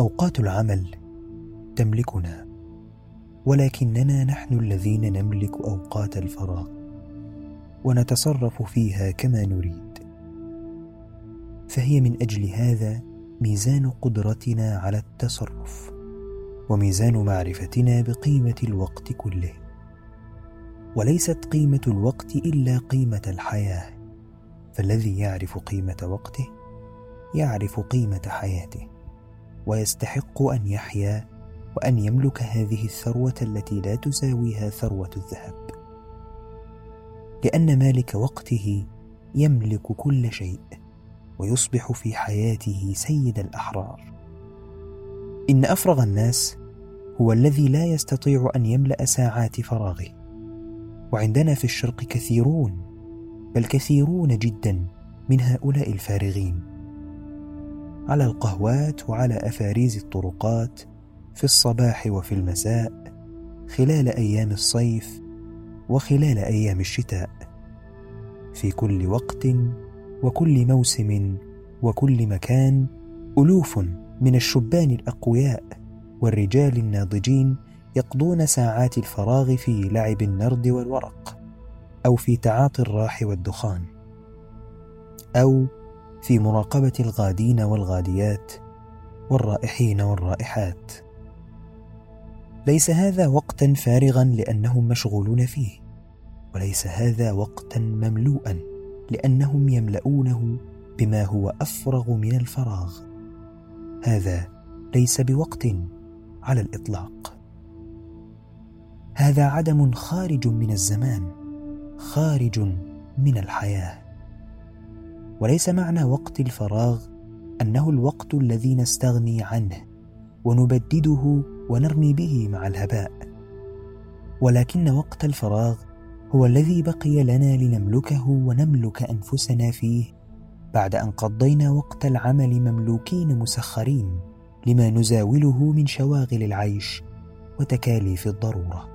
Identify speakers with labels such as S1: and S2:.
S1: أوقات العمل تملكنا ولكننا نحن الذين نملك أوقات الفراغ ونتصرف فيها كما نريد. فهي من أجل هذا ميزان قدرتنا على التصرف وميزان معرفتنا بقيمة الوقت كله. وليست قيمة الوقت إلا قيمة الحياة فالذي يعرف قيمة وقته يعرف قيمة حياته. ويستحق أن يحيا وأن يملك هذه الثروة التي لا تساويها ثروة الذهب. لأن مالك وقته يملك كل شيء ويصبح في حياته سيد الأحرار. إن أفرغ الناس هو الذي لا يستطيع أن يملأ ساعات فراغه. وعندنا في الشرق كثيرون بل كثيرون جدا من هؤلاء الفارغين. على القهوات وعلى أفاريز الطرقات في الصباح وفي المساء خلال أيام الصيف وخلال أيام الشتاء. في كل وقت وكل موسم وكل مكان ألوف من الشبان الأقوياء والرجال الناضجين يقضون ساعات الفراغ في لعب النرد والورق أو في تعاطي الراح والدخان أو في مراقبة الغادين والغاديات والرائحين والرائحات. ليس هذا وقتا فارغا لأنهم مشغولون فيه وليس هذا وقتا مملوءا لأنهم يملؤونه بما هو أفرغ من الفراغ. هذا ليس بوقت على الإطلاق. هذا عدم خارج من الزمان خارج من الحياة. وليس معنى وقت الفراغ أنه الوقت الذي نستغني عنه ونبدده ونرمي به مع الهباء. ولكن وقت الفراغ هو الذي بقي لنا لنملكه ونملك أنفسنا فيه بعد أن قضينا وقت العمل مملوكين مسخرين لما نزاوله من شواغل العيش وتكاليف الضرورة.